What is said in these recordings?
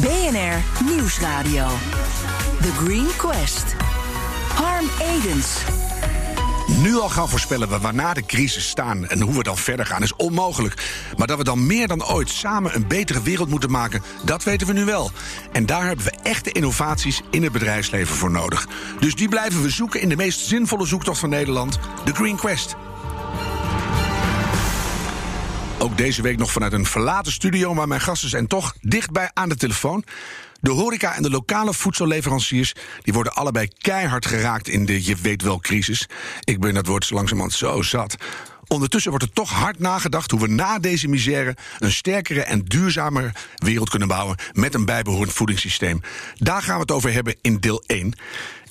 BNR Nieuwsradio. The Green Quest. Harm Edens. Nu al gaan voorspellen we waarna de crisis staan en hoe we dan verder gaan is onmogelijk. Maar dat we dan meer dan ooit samen een betere wereld moeten maken, dat weten we nu wel. En daar hebben we echte innovaties in het bedrijfsleven voor nodig. Dus die blijven we zoeken in de meest zinvolle zoektocht van Nederland, de Green Quest. Ook deze week nog vanuit een verlaten studio, maar mijn gasten zijn toch dichtbij aan de telefoon. De horeca en de lokale voedselleveranciers die worden allebei keihard geraakt in de je weet wel crisis. Ik ben dat woord langzamerhand zo zat. Ondertussen wordt er toch hard nagedacht hoe we na deze misère een sterkere en duurzamere wereld kunnen bouwen met een bijbehorend voedingssysteem. Daar gaan we het over hebben in deel 1.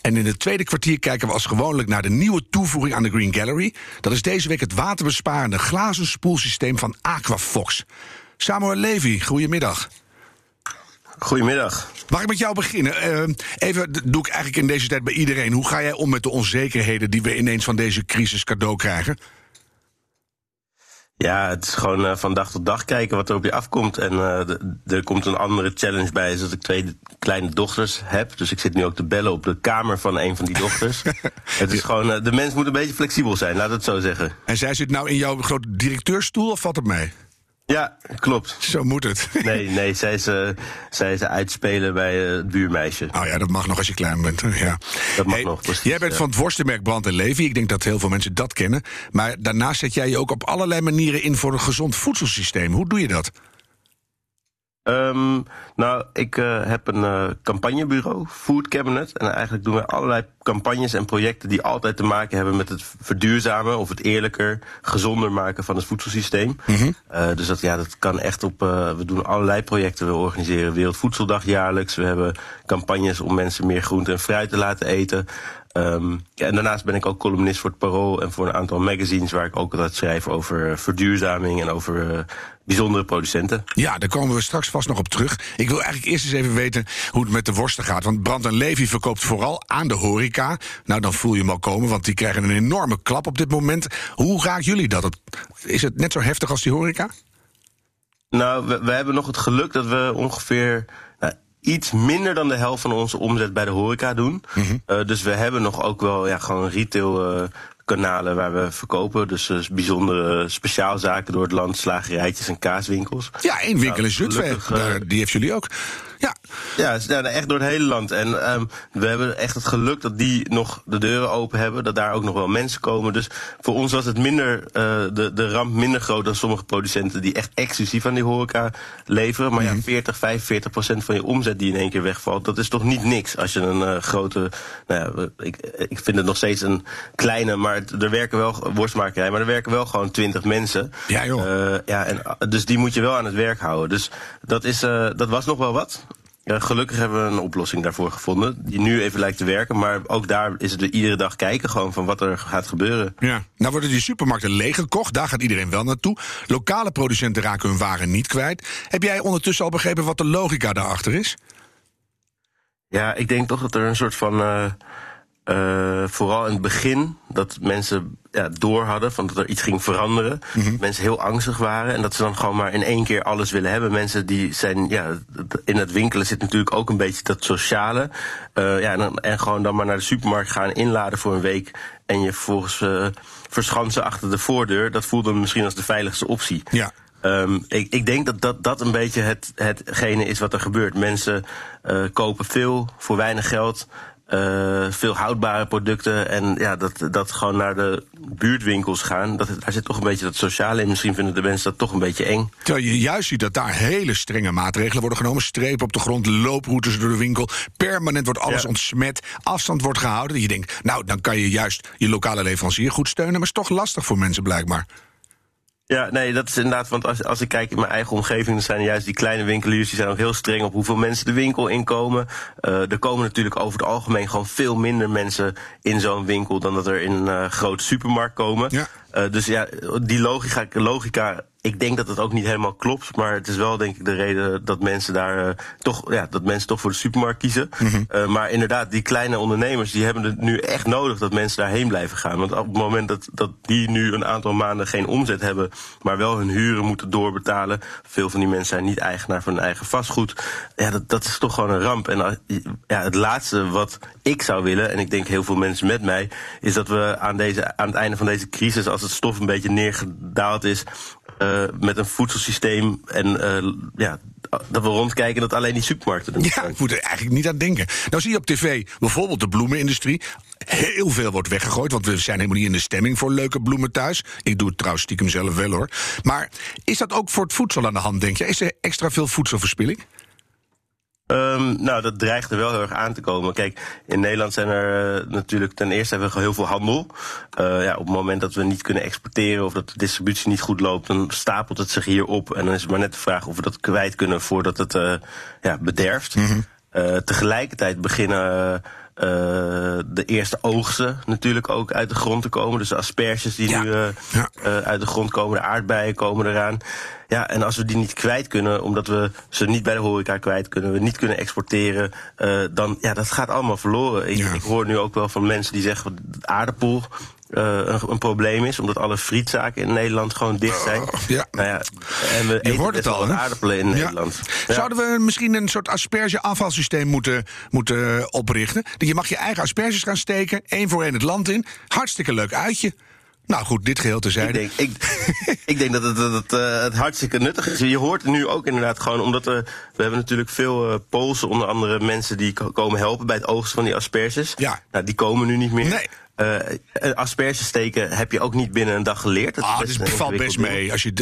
En in het tweede kwartier kijken we als gewoonlijk naar de nieuwe toevoeging aan de Green Gallery. Dat is deze week het waterbesparende glazen spoelsysteem van Aquafox. Samuel Levy, goedemiddag. Goedemiddag. Mag ik met jou beginnen? Uh, even doe ik eigenlijk in deze tijd bij iedereen. Hoe ga jij om met de onzekerheden die we ineens van deze crisis cadeau krijgen? Ja, het is gewoon uh, van dag tot dag kijken wat er op je afkomt. En uh, er komt een andere challenge bij, is dat ik twee kleine dochters heb. Dus ik zit nu ook te bellen op de kamer van een van die dochters. het is gewoon, uh, de mens moet een beetje flexibel zijn, laat het zo zeggen. En zij zit nou in jouw grote directeurstoel of valt het mee? Ja, klopt. Zo moet het. Nee, nee, zij is, uh, zij is uitspelen bij uh, het buurmeisje. Oh ja, dat mag nog als je klein bent. Ja. Dat mag hey, nog, precies. Jij bent ja. van het worstenmerk Brand en Levy. Ik denk dat heel veel mensen dat kennen. Maar daarnaast zet jij je ook op allerlei manieren in voor een gezond voedselsysteem. Hoe doe je dat? Um, nou, ik uh, heb een uh, campagnebureau, Food Cabinet. En eigenlijk doen we allerlei campagnes en projecten die altijd te maken hebben met het verduurzamen of het eerlijker, gezonder maken van het voedselsysteem. Mm -hmm. uh, dus dat, ja, dat kan echt op. we doen allerlei projecten. We organiseren Wereldvoedseldag jaarlijks. We hebben campagnes om mensen meer groente en fruit te laten eten. Um, ja, en daarnaast ben ik ook columnist voor het Parool en voor een aantal magazines waar ik ook altijd schrijf over verduurzaming en over uh, bijzondere producenten. Ja, daar komen we straks vast nog op terug. Ik wil eigenlijk eerst eens even weten hoe het met de worsten gaat. Want Brand en Levy verkoopt vooral aan de horeca. Nou, dan voel je hem al komen, want die krijgen een enorme klap op dit moment. Hoe raakt jullie dat? Is het net zo heftig als die horeca? Nou, we, we hebben nog het geluk dat we ongeveer iets minder dan de helft van onze omzet bij de horeca doen. Mm -hmm. uh, dus we hebben nog ook wel ja, gewoon retail uh, kanalen waar we verkopen. Dus uh, bijzondere speciaalzaken door het land, slagerijtjes en kaaswinkels. Ja, één winkel nou, in Zutphen, die heeft jullie ook. Ja, ja, echt door het hele land. En um, we hebben echt het geluk dat die nog de deuren open hebben. Dat daar ook nog wel mensen komen. Dus voor ons was het minder, uh, de, de ramp minder groot dan sommige producenten die echt exclusief aan die horeca leveren. Maar ja, 40, 45 procent van je omzet die in één keer wegvalt, dat is toch niet niks als je een uh, grote. Nou ja, ik, ik vind het nog steeds een kleine, maar er werken wel worstmakerij, maar er werken wel gewoon 20 mensen. Ja, joh. Uh, ja, en, dus die moet je wel aan het werk houden. Dus dat, is, dat was nog wel wat. Ja, gelukkig hebben we een oplossing daarvoor gevonden. Die nu even lijkt te werken. Maar ook daar is het er iedere dag kijken gewoon van wat er gaat gebeuren. Ja. Nou worden die supermarkten leeggekocht. Daar gaat iedereen wel naartoe. Lokale producenten raken hun waren niet kwijt. Heb jij ondertussen al begrepen wat de logica daarachter is? Ja, ik denk toch dat er een soort van. Uh, uh, vooral in het begin dat mensen ja, door hadden van dat er iets ging veranderen. Mm -hmm. Mensen heel angstig waren en dat ze dan gewoon maar in één keer alles willen hebben. Mensen die zijn, ja, in het winkelen zit natuurlijk ook een beetje dat sociale. Uh, ja, en, en gewoon dan maar naar de supermarkt gaan, inladen voor een week en je vervolgens uh, verschansen achter de voordeur. Dat voelde misschien als de veiligste optie. Ja. Um, ik, ik, denk dat, dat dat een beetje het, hetgene is wat er gebeurt. Mensen uh, kopen veel voor weinig geld. Uh, veel houdbare producten en ja, dat, dat gewoon naar de buurtwinkels gaan. Dat, daar zit toch een beetje dat sociale in. Misschien vinden de mensen dat toch een beetje eng. Terwijl je juist ziet dat daar hele strenge maatregelen worden genomen. Strepen op de grond, looproutes door de winkel. Permanent wordt alles ja. ontsmet. Afstand wordt gehouden. Je denkt, nou, dan kan je juist je lokale leverancier goed steunen. Maar het is toch lastig voor mensen blijkbaar. Ja, nee, dat is inderdaad, want als, als ik kijk in mijn eigen omgeving, dan zijn juist die kleine winkeliers, die zijn ook heel streng op hoeveel mensen de winkel inkomen. Uh, er komen natuurlijk over het algemeen gewoon veel minder mensen in zo'n winkel dan dat er in een uh, grote supermarkt komen. Ja. Uh, dus ja, die logica, logica ik denk dat het ook niet helemaal klopt, maar het is wel denk ik de reden dat mensen daar uh, toch, ja, dat mensen toch voor de supermarkt kiezen. Mm -hmm. maar inderdaad, die kleine ondernemers die hebben het nu echt nodig dat mensen daarheen blijven gaan. Want op het moment dat, dat die nu een aantal maanden geen omzet hebben, maar wel hun huren moeten doorbetalen. Veel van die mensen zijn niet eigenaar van hun eigen vastgoed. Ja, dat, dat is toch gewoon een ramp. En ja, het laatste wat ik zou willen, en ik denk heel veel mensen met mij, is dat we aan, deze, aan het einde van deze crisis, als het stof een beetje neergedaald is, uh, met een voedselsysteem en uh, ja, dat we rondkijken dat alleen die supermarkten doen. Ja, ik moet er eigenlijk niet aan denken. Nou zie je op tv bijvoorbeeld de bloemenindustrie. Heel veel wordt weggegooid, want we zijn helemaal niet in de stemming voor leuke bloemen thuis. Ik doe het trouwens stiekem zelf wel hoor. Maar is dat ook voor het voedsel aan de hand, denk je? Is er extra veel voedselverspilling? Um, nou, dat dreigt er wel heel erg aan te komen. Kijk, in Nederland zijn er uh, natuurlijk ten eerste hebben we heel veel handel. Uh, ja, op het moment dat we niet kunnen exporteren of dat de distributie niet goed loopt, dan stapelt het zich hier op. En dan is het maar net de vraag of we dat kwijt kunnen voordat het uh, ja, bederft. Mm -hmm. tegelijkertijd beginnen uh, de eerste oogsten natuurlijk ook uit de grond te komen. Dus de asperges die ja. nu uh, ja. uh, uit de grond komen, de aardbeien komen eraan. Ja, en als we die niet kwijt kunnen, omdat we ze niet bij de horeca kwijt kunnen, we niet kunnen exporteren, dan ja, dat gaat allemaal verloren. Ik, ja. ik, hoor nu ook wel van mensen die zeggen, aardappel, een, een, probleem is, omdat alle frietzaken in Nederland gewoon dicht zijn. Uh, ja. Nou ja, en we Je eten hoort het al, hè? aardappelen in. Nederland. Zouden we misschien een soort asperge-afvalsysteem moeten, moeten oprichten? Je mag je eigen asperges gaan steken, één voor één het land in. Hartstikke leuk uitje. Nou goed, dit geheel Ik terzijde. denk, ik, ik denk dat het, dat het, uh, het hartstikke nuttig is. Je hoort nu ook inderdaad gewoon, omdat we, we hebben natuurlijk veel uh, Poolse, onder andere mensen die ko- komen helpen bij het oogsten van die asperges. Ja. Nou, die komen nu niet meer. Nee. Uh, asperges steken heb je ook niet binnen een dag geleerd. Dat Ah, best valt best mee. Als, je,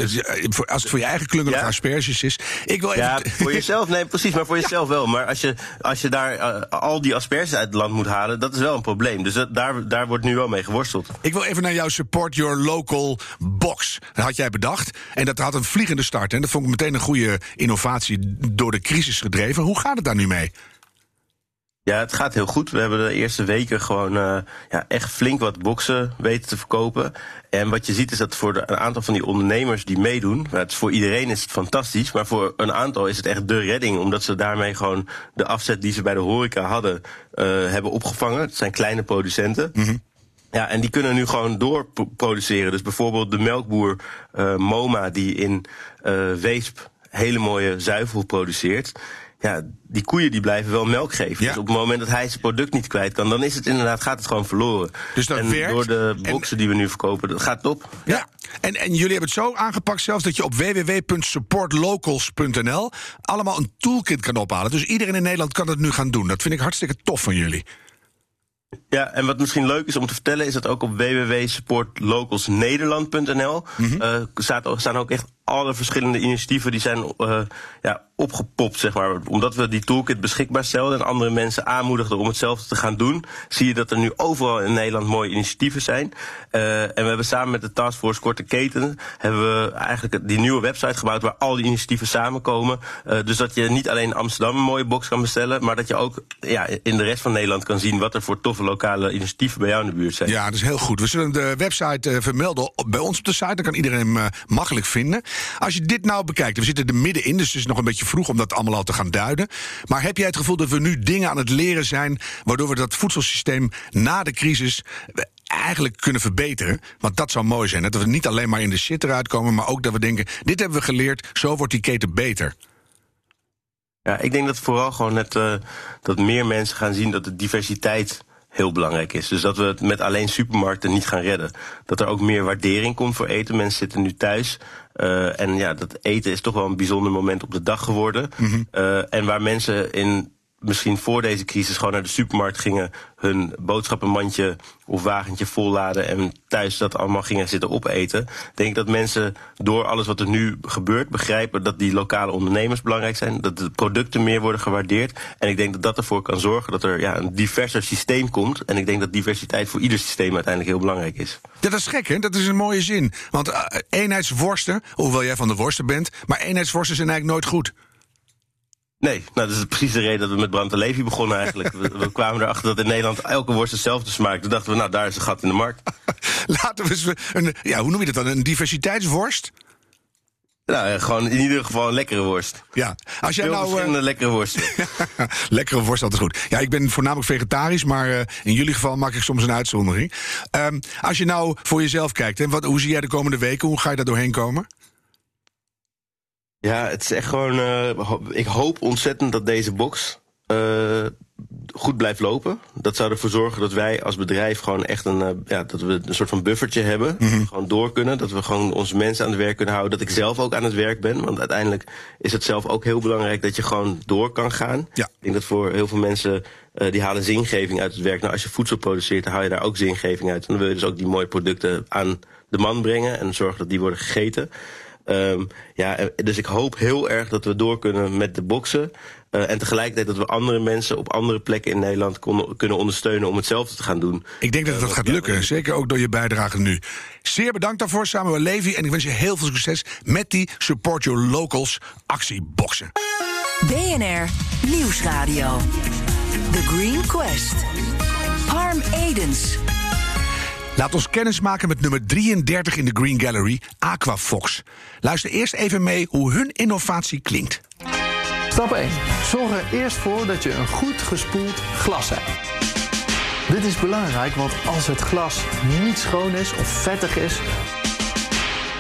als het voor je eigen klungelige Ja. asperges is. Ik wil even. Ja, voor jezelf, nee, precies, maar voor jezelf wel. Maar als je, als je daar uh, al die asperges uit het land moet halen, dat is wel een probleem. Dus dat, daar, daar wordt nu wel mee geworsteld. Ik wil even naar jouw Support Your Local box. Dat had jij bedacht. En dat had een vliegende start. En dat vond ik meteen een goede innovatie door de crisis gedreven. Hoe gaat het daar nu mee? Ja, het gaat heel goed. We hebben de eerste weken gewoon uh, ja, echt flink wat boxen weten te verkopen. En wat je ziet is dat voor de, een aantal van die ondernemers die meedoen, het is voor iedereen is het fantastisch, maar voor een aantal is het echt de redding, omdat ze daarmee gewoon de afzet die ze bij de horeca hadden, uh, hebben opgevangen. Het zijn kleine producenten. Mm-hmm. Ja, en die kunnen nu gewoon doorproduceren. Dus bijvoorbeeld de melkboer uh, MoMa, die in Weesp hele mooie zuivel produceert. Ja, die koeien die blijven wel melk geven. Ja. Dus op het moment dat hij zijn product niet kwijt kan, dan is het inderdaad, gaat het gewoon verloren. Dus dat en werkt. door de En- boxen die we nu verkopen, dat gaat het op. Ja. En, en jullie hebben het zo aangepakt zelfs dat je op www.supportlocals.nl allemaal een toolkit kan ophalen. Dus iedereen in Nederland kan dat nu gaan doen. Dat vind ik hartstikke tof van jullie. Ja, en wat misschien leuk is om te vertellen, is dat ook op www.supportlocalsnederland.nl Mhm. eh, staat, staan ook echt alle verschillende initiatieven die zijn uh, ja, opgepopt, zeg maar. Omdat we die toolkit beschikbaar stelden en andere mensen aanmoedigden om hetzelfde te gaan doen, zie je dat er nu overal in Nederland mooie initiatieven zijn. Uh, en we hebben samen met de Taskforce Korte Keten hebben we eigenlijk die nieuwe website gebouwd waar al die initiatieven samenkomen. Uh, dus dat je niet alleen in Amsterdam een mooie box kan bestellen, maar dat je ook ja, in de rest van Nederland kan zien wat er voor toffe lokale initiatieven bij jou in de buurt zijn. Ja, dat is heel goed. We zullen de website eh, vermelden bij ons op de site. Dan kan iedereen hem eh, makkelijk vinden. Als je dit nou bekijkt, we zitten er middenin, dus het is nog een beetje vroeg om dat allemaal al te gaan duiden. Maar heb jij het gevoel dat we nu dingen aan het leren zijn, waardoor we dat voedselsysteem na de crisis eh, eigenlijk kunnen verbeteren? Want dat zou mooi zijn. Dat we niet alleen maar in de shit eruit komen, maar ook dat we denken: dit hebben we geleerd, zo wordt die keten beter. Ja, ik denk dat vooral gewoon net uh, dat meer mensen gaan zien dat de diversiteit heel belangrijk is. Dus dat we het met alleen supermarkten niet gaan redden. Dat er ook meer waardering komt voor eten. Mensen zitten nu thuis. Uh, en ja, dat eten is toch wel een bijzonder moment op de dag geworden. Mm-hmm. Uh, en waar mensen in misschien voor deze crisis gewoon naar de supermarkt gingen, hun boodschappenmandje of wagentje volladen en thuis dat allemaal gingen zitten opeten. Denk ik dat mensen door alles wat er nu gebeurt begrijpen dat die lokale ondernemers belangrijk zijn, dat de producten meer worden gewaardeerd. En ik denk dat dat ervoor kan zorgen dat er ja, een diverser systeem komt. En ik denk dat diversiteit voor ieder systeem uiteindelijk heel belangrijk is. Ja, dat is gek, hè? Dat is een mooie zin. Want uh, eenheidsworsten, hoewel jij van de worsten bent, maar eenheidsworsten zijn eigenlijk nooit goed. Nee, nou, dat is precies de reden dat we met Brand Levi begonnen eigenlijk. we, we, kwamen erachter dat in Nederland elke worst hetzelfde smaakt. Toen dachten we, nou, daar is een gat in de markt. Laten we eens, een, ja, hoe noem je dat dan? Een diversiteitsworst? Nou, gewoon in ieder geval een lekkere worst. Ja, als jij Veel nou. verschillende lekkere worsten. lekkere worst, altijd goed. Ja, ik ben voornamelijk vegetarisch, maar eh, in jullie geval maak ik soms een uitzondering. Ehm, als je nou voor jezelf kijkt, hè, wat, hoe zie jij de komende weken? Hoe ga je daar doorheen komen? Ja, het is echt gewoon. eh, ik hoop ontzettend dat deze box eh, goed blijft lopen. Dat zou ervoor zorgen dat wij als bedrijf gewoon echt een. eh, ja, dat we een soort van buffertje hebben. We gewoon door kunnen. Dat we gewoon onze mensen aan het werk kunnen houden. Dat ik zelf ook aan het werk ben. Want uiteindelijk is het zelf ook heel belangrijk dat je gewoon door kan gaan. Ja. Ik denk dat voor heel veel mensen. die halen zingeving uit het werk. Nou, als je voedsel produceert, dan haal je daar ook zingeving uit. En dan wil je dus ook die mooie producten aan de man brengen. En zorgen dat die worden gegeten. Ehm, ja, eh, dus ik hoop heel erg dat we door kunnen met de boksen. Eh, en tegelijkertijd dat we andere mensen op andere plekken in Nederland kon- kunnen ondersteunen om hetzelfde te gaan doen. Ik denk dat dat gaat lukken, zeker ook door je bijdrage nu. Zeer bedankt daarvoor, Samuel Levy. En ik wens je heel veel succes met die Support Your Locals actieboxen. BNR Nieuwsradio. The Green Quest. Harm Edens. Laat ons kennis maken met nummer 33 in de Green Gallery, Aquafox. Luister eerst even mee hoe hun innovatie klinkt. Stap 1. Zorg er eerst voor dat je een goed gespoeld glas hebt. Dit is belangrijk, want als het glas niet schoon is of vettig is,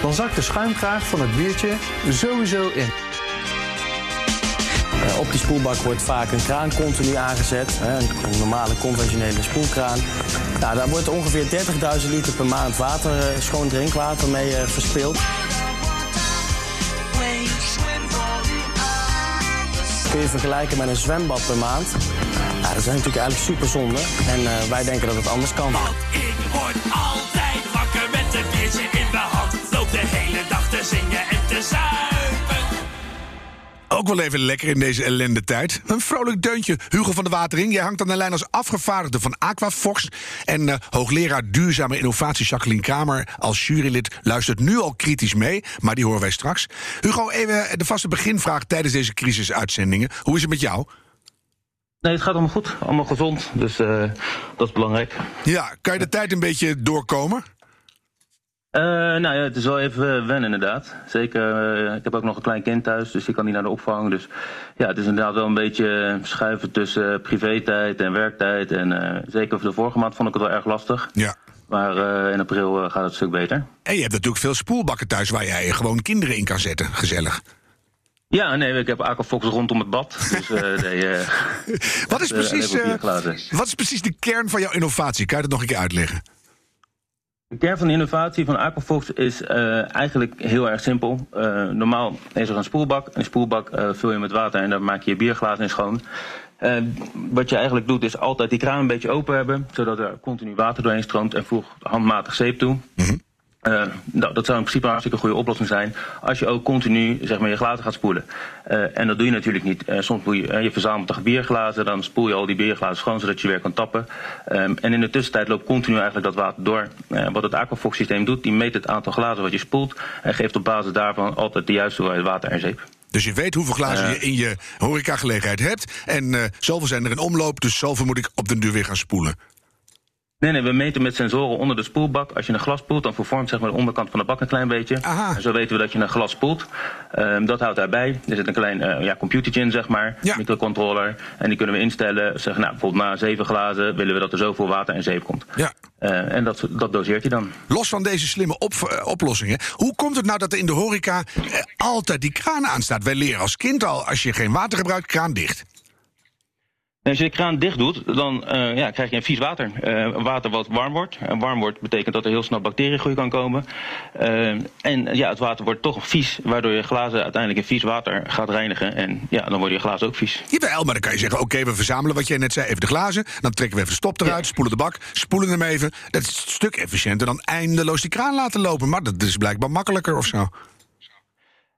dan zakt de schuimkraag van het biertje sowieso in. Eh, Op die spoelbak wordt vaak een kraan continu aangezet. Een normale conventionele spoelkraan. Nou, daar wordt ongeveer 30.000 liter per maand water, eh, schoon drinkwater mee eh, verspild. Kun je vergelijken met een zwembad per maand. Dat is natuurlijk eigenlijk super zonde. En wij denken dat het anders kan. Ik word altijd wakker met een biertje in mijn hand. Loop de hele dag te zingen en te zuipen. Ook wel even lekker in deze ellende tijd. Een vrolijk deuntje. Hugo van der Watering, jij hangt aan de lijn als afgevaardigde van Aquafox. En eh, hoogleraar duurzame innovatie Jacqueline Kramer als jurylid luistert nu al kritisch mee. Maar die horen wij straks. Hugo, even de vaste beginvraag tijdens deze crisisuitzendingen. Hoe is het met jou? Nee, het gaat allemaal goed. Allemaal gezond. Dus eh, dat is belangrijk. Ja, kan je de tijd een beetje doorkomen? Eh, nou ja, het is wel even eh, wennen inderdaad. Zeker, eh, ik heb ook nog een klein kind thuis, dus die kan niet naar de opvang. Dus ja, het is inderdaad wel een beetje schuiven tussen uh, privé-tijd en werktijd. En zeker voor de vorige maand vond ik het wel erg lastig. Ja. Maar in april gaat het een stuk beter. En je hebt natuurlijk veel spoelbakken thuis waar jij gewoon kinderen in kan zetten. Gezellig. Ja, nee, ik heb aquafox rondom het bad. Dus, nee, wat, is precies, wat is precies de kern van jouw innovatie? Kan je dat nog een keer uitleggen? De kern van de innovatie van Aquafox is uh, eigenlijk heel erg simpel. Uh, normaal is er een spoelbak. Een spoelbak uh, vul je met water en daar maak je je bierglazen in schoon. wat je eigenlijk doet is altijd die kraan een beetje open hebben, zodat er continu water doorheen stroomt en voeg handmatig zeep toe. -hmm. Uh, nou, dat zou in principe een hartstikke goede oplossing zijn als je ook continu zeg maar, je glazen gaat spoelen. Uh, en dat doe je natuurlijk niet. Uh, soms doe je, je verzamelt toch bierglazen, dan spoel je al die bierglazen schoon zodat je weer kan tappen. Um, en in de tussentijd loopt continu eigenlijk dat water door. wat het Aquafox systeem doet, die meet het aantal glazen wat je spoelt en geeft op basis daarvan altijd de juiste hoeveelheid water en zeep. Dus je weet hoeveel glazen je in je horecagelegenheid hebt. En zoveel zijn er in omloop, dus zoveel moet ik op den duur weer gaan spoelen. Nee, nee, we meten met sensoren onder de spoelbak. Als je een glas spoelt, dan vervormt zeg maar, de onderkant van de bak een klein beetje. Aha. En zo weten we dat je een glas spoelt. Um, dat houdt daarbij. Er zit een klein uh, ja, computertje in, zeg maar. Ja. Microcontroller. En die kunnen we instellen. Zeggen, nou, bijvoorbeeld na zeven glazen willen we dat er zoveel water en zeep komt. Ja. Uh, en dat, dat doseert hij dan. Los van deze slimme op, uh, oplossingen. Hoe komt het nou dat er in de horeca altijd die kraan aanstaat? Wij leren als kind al, als je geen water gebruikt, kraan dicht. Als je de kraan dicht doet, dan uh, ja, krijg je een vies water. Uh, water wat warm wordt. En warm wordt betekent dat er heel snel bacteriegroei kan komen. Uh, en ja, het water wordt toch vies, waardoor je glazen uiteindelijk in vies water gaat reinigen. En ja, dan worden je glazen ook vies. Jawel, maar dan kan je zeggen, oké, okay, we verzamelen wat jij net zei, even de glazen. Dan trekken we even de stop eruit, ja. spoelen de bak, spoelen hem even. Dat is een stuk efficiënter dan eindeloos die kraan laten lopen. Maar dat is blijkbaar makkelijker of zo.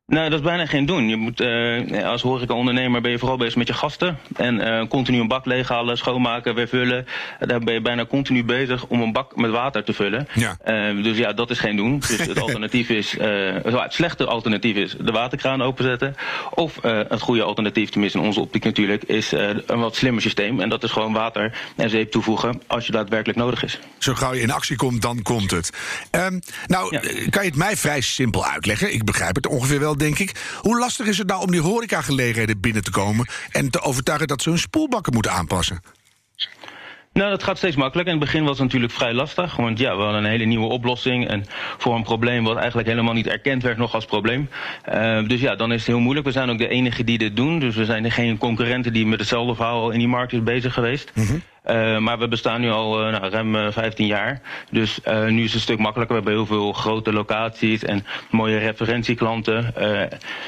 Nou, dat is bijna geen doen. Je moet, uh, als horeca-ondernemer ben je vooral bezig met je gasten. En uh, continu een bak leeghalen, schoonmaken, weer vullen. Daar ben je bijna continu bezig om een bak met water te vullen. Ja. Uh, dus ja, dat is geen doen. Dus het alternatief is, het slechte alternatief is de waterkraan openzetten. Of het goede alternatief, tenminste in onze optiek natuurlijk, is een wat slimmer systeem. En dat is gewoon water en zeep toevoegen als je daadwerkelijk nodig is. Zo gauw je in actie komt, dan komt het. Um, nou, ja. kan je het mij vrij simpel uitleggen? Ik begrijp het ongeveer wel wel, denk ik. Hoe lastig is het nou om die horecagelegenheden binnen te komen... en te overtuigen dat ze hun spoelbakken moeten aanpassen? Nou, dat gaat steeds makkelijker. In het begin was het natuurlijk vrij lastig. Want ja, we hadden een hele nieuwe oplossing. En voor een probleem wat eigenlijk helemaal niet erkend werd nog als probleem. Uh, dus ja, dan is het heel moeilijk. We zijn ook de enige die dit doen. Dus we zijn geen concurrenten die met hetzelfde verhaal in die markt is bezig geweest. Mm -hmm. Uh, maar we bestaan nu al uh, nou, ruim 15 jaar. Dus nu is het een stuk makkelijker. We hebben heel veel grote locaties en mooie referentieklanten.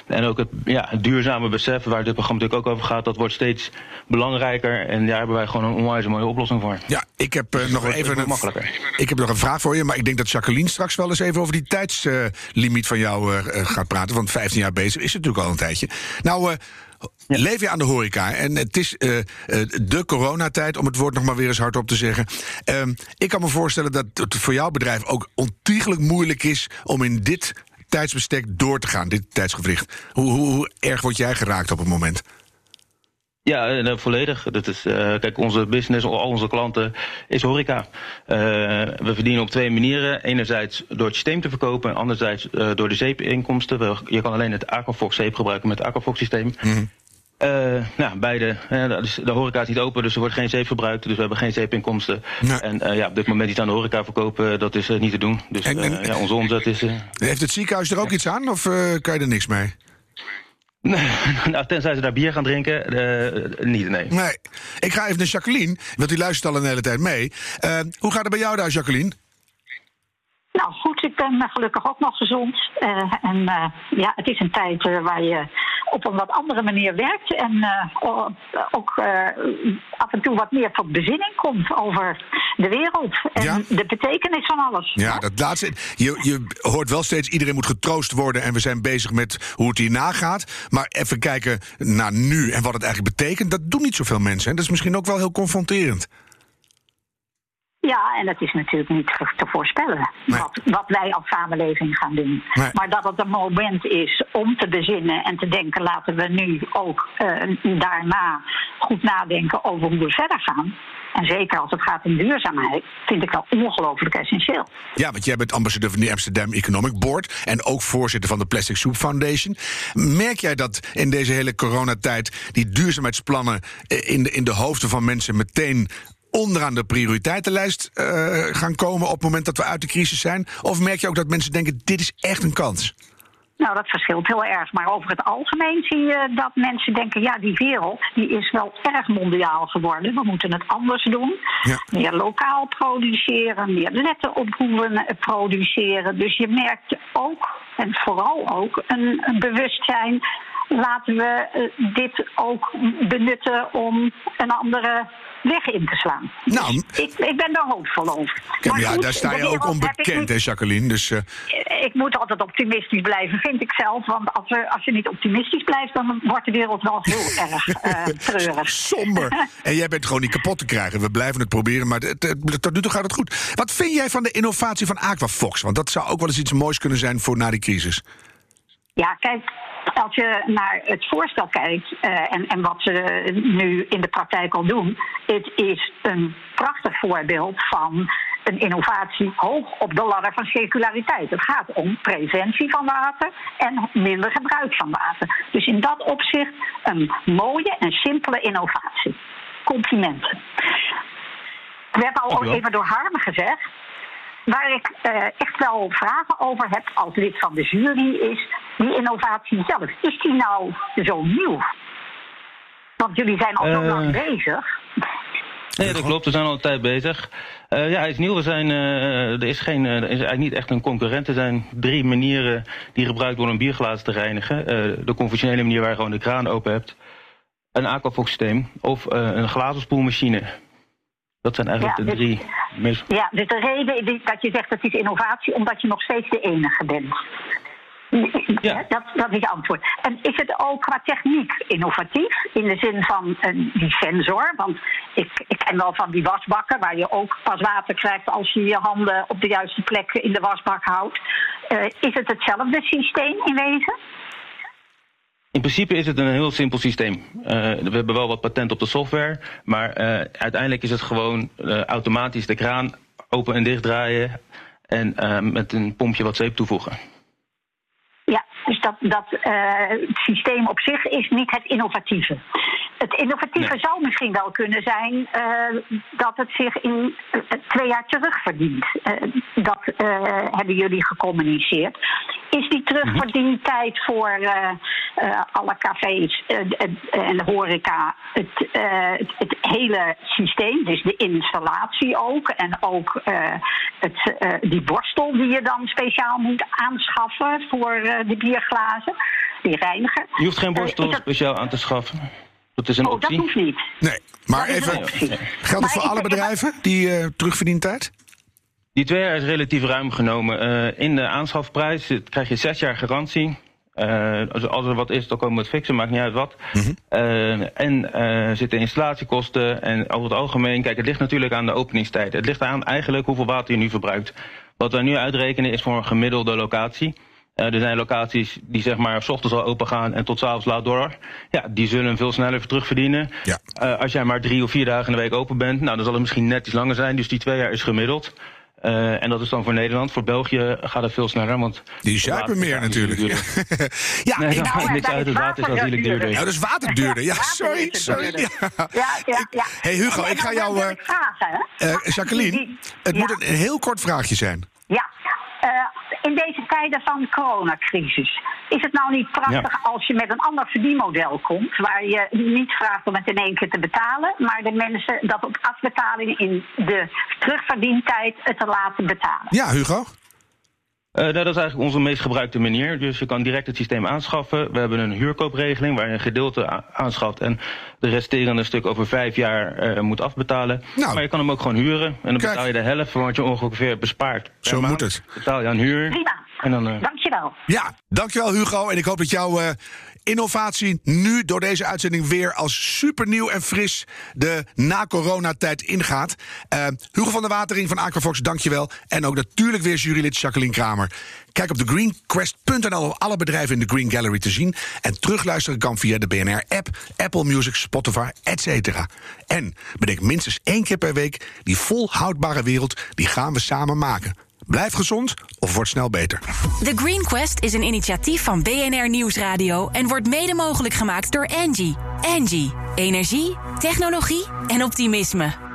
en ook het ja, duurzame besef, waar dit programma natuurlijk ook over gaat, dat wordt steeds belangrijker. En daar hebben wij gewoon een onwijs mooie oplossing voor. Ja, ik heb dus nog even een, makkelijker. Ik heb nog een vraag voor je, maar ik denk dat Jacqueline straks wel eens even over die tijdslimiet van jou gaat praten. Want 15 jaar bezig is het natuurlijk al een tijdje. Nou, Leef je aan de horeca? En het is uh, de coronatijd, om het woord nog maar weer eens hardop te zeggen. Uh, ik kan me voorstellen dat het voor jouw bedrijf ook ontiegelijk moeilijk is om in dit tijdsbestek door te gaan, dit tijdsgevricht. Hoe, hoe, hoe erg word jij geraakt op het moment? Ja, volledig. Dat is, uh, kijk, onze business, al onze klanten, is horeca. Uh, we verdienen op twee manieren. Enerzijds door het systeem te verkopen, en anderzijds door de zeepinkomsten. Je kan alleen het Aquafox zeep gebruiken met het Aquafox systeem. Mm -hmm. nou, beide. De horeca is niet open, dus er wordt geen zeep verbruikt. Dus we hebben geen zeepinkomsten. Nee. En ja, op dit moment iets aan de horeca verkopen, dat is niet te doen. Dus en, en, ja, onze omzet is... Heeft het ziekenhuis er ook iets aan, of kan je er niks mee? nou, tenzij ze daar bier gaan drinken, uh, niet, nee. Nee. Ik ga even naar Jacqueline, want die luistert al een hele tijd mee. Uh, hoe gaat het bij jou daar, Jacqueline? Nou goed, ik ben gelukkig ook nog gezond. Uh, en ja, het is een tijd waar je op een wat andere manier werkt. En uh, ook af en toe wat meer tot bezinning komt over de wereld. En ja. de betekenis van alles. Ja, dat laatste. Je, je hoort wel steeds, iedereen moet getroost worden. En we zijn bezig met hoe het hierna gaat. Maar even kijken naar nu en wat het eigenlijk betekent. Dat doen niet zoveel mensen. En dat is misschien ook wel heel confronterend. Ja, en het is natuurlijk niet te voorspellen nee. wat, wat, wij als samenleving gaan doen. Nee. Maar dat het een moment is om te bezinnen en te denken: laten we nu ook uh, daarna goed nadenken over hoe we verder gaan. En zeker als het gaat om duurzaamheid, vind ik dat ongelooflijk essentieel. Ja, want jij bent ambassadeur van de Amsterdam Economic Board en ook voorzitter van de Plastic Soup Foundation. Merk jij dat in deze hele coronatijd die duurzaamheidsplannen in de, in de hoofden van mensen meteen onderaan de prioriteitenlijst uh, gaan komen op het moment dat we uit de crisis zijn? Of merk je ook dat mensen denken: dit is echt een kans? Nou, dat verschilt heel erg. Maar over het algemeen zie je dat mensen denken: ja, die wereld die is wel erg mondiaal geworden. We moeten het anders doen. Ja. Meer lokaal produceren, meer letten op hoe we produceren. Dus je merkt ook, en vooral ook, een, een bewustzijn. Laten we dit ook benutten om een andere weg in te slaan. Nou, ik, ik ben daar hoopvol over. Ja, ja goed, daar sta je ook onbekend, hè, Jacqueline? Dus, uh... Ik moet altijd optimistisch blijven, vind ik zelf. Want als, als je niet optimistisch blijft, dan wordt de wereld wel heel erg uh, treurig. Somber. en jij bent gewoon niet kapot te krijgen. We blijven het proberen, maar tot nu toe gaat het goed. Wat vind jij van de innovatie van Aquafox? Want dat zou ook wel eens iets moois kunnen zijn voor na die crisis. Ja, kijk, als je naar het voorstel kijkt uh, en, en wat ze nu in de praktijk al doen, het is een prachtig voorbeeld van een innovatie hoog op de ladder van circulariteit. Het gaat om preventie van water en minder gebruik van water. Dus in dat opzicht een mooie en simpele innovatie. Complimenten. We hebben al even door Harmen gezegd. Waar ik uh, echt wel vragen over heb als lid van de jury is die innovatie zelf. Is die nou zo nieuw? Want jullie zijn al zo uh, lang bezig. Nee, dat klopt. We zijn al een tijd bezig. Uh, ja, hij is nieuw. We zijn, er is, geen, er is eigenlijk niet echt een concurrent. Er zijn drie manieren die gebruikt worden om bierglazen te reinigen. de conventionele manier waar je gewoon de kraan open hebt. Een aquafox systeem of een glazenspoelmachine. Dat zijn eigenlijk ja, de drie dus, Ja, dus de reden dat je zegt dat het is innovatie, omdat je nog steeds de enige bent. Ja. Dat, dat is het antwoord. En is het ook qua techniek innovatief? In de zin van uh, die sensor? Want ik, ik ken wel van die wasbakken waar je ook pas water krijgt als je je handen op de juiste plek in de wasbak houdt. Uh, is het hetzelfde systeem in wezen? In principe is het een heel simpel systeem. Uh, we hebben wel wat patent op de software, maar uh, uiteindelijk is het gewoon uh, automatisch de kraan open en dicht draaien en met een pompje wat zeep toevoegen. Ja, dat, dat eh, het systeem op zich is niet het innovatieve. Het innovatieve Nee. zou misschien wel kunnen zijn eh, dat het zich in eh, twee jaar terugverdient. Dat hebben jullie gecommuniceerd. Is die terugverdientijd voor alle cafés en- de horeca het, het, het hele systeem, dus de installatie ook en ook het, die borstel die je dan speciaal moet aanschaffen voor de die reiniger. Je hoeft geen Eh, borstel dat- speciaal aan te schaffen. Dat is een Oh, dat optie. hoeft niet. Nee, maar Dat even. Geldt het voor alle bedrijven, die eh terugverdientijd? Die twee jaar is relatief ruim genomen. Eh, in de aanschafprijs eh, krijg je zes jaar garantie. Eh, als, als er wat is, dan komen we het fixen, maakt niet uit wat. Eh, en eh zitten installatiekosten. En over het algemeen, kijk, het ligt natuurlijk aan de openingstijd. Het ligt aan eigenlijk hoeveel water je nu verbruikt. Wat wij nu uitrekenen is voor een gemiddelde locatie. Eh, er zijn locaties die zeg maar 's ochtends al open gaan en tot 's avonds laat door. Ja, die zullen veel sneller terugverdienen. Ja. Eh, als jij maar drie of vier dagen in de week open bent, nou, dan zal het misschien net iets langer zijn. Dus die twee jaar is gemiddeld. Eh, en dat is dan voor Nederland. Voor België gaat het veel sneller. Want Die zuipen meer natuurlijk. duurder. ja, Nee, Nou, niks uit. Het water is water aanzienlijk duurder. Ja, duurder. dat is waterduurder. Ja, water sorry. sorry. duurder. Ja. Ja, ja. Hey Hugo, ik ga jou. eh, eh, Jacqueline, het moet een heel kort vraagje zijn. Ja, eh, in deze tijden van coronacrisis is het nou niet prachtig als je met een ander verdienmodel komt, waar je niet vraagt om het in één keer te betalen, maar de mensen dat op afbetaling in de terugverdientijd het te laten betalen. Ja, Hugo? Eh, nou, dat is eigenlijk onze meest gebruikte manier. Dus je kan direct het systeem aanschaffen. We hebben een huurkoopregeling waar je een gedeelte aanschaft en de resterende stuk over vijf jaar eh, moet afbetalen. Nou. maar je kan hem ook gewoon huren. En dan Kijk. betaal je de helft van wat je ongeveer bespaart. Zo maand. moet het. Betaal je aan huur. Prima. En dan, eh, Dankjewel. Ja, dankjewel Hugo. En ik hoop dat jouw eh, innovatie nu door deze uitzending weer als supernieuw en fris de na-coronatijd ingaat. Eh, Hugo van der Watering van Aquafox, dankjewel. En ook natuurlijk weer jurylid Jacqueline Kramer. Kijk op thegreenquest.nl om alle bedrijven in de Green Gallery te zien. En terugluisteren kan via de BNR-app, Apple Music, Spotify, etc. En bedenk minstens één keer per week... die volhoudbare wereld, die gaan we samen maken. Blijf gezond of word snel beter. The Green Quest is een initiatief van BNR Nieuwsradio en wordt mede mogelijk gemaakt door Angie. Angie, energie, technologie en optimisme.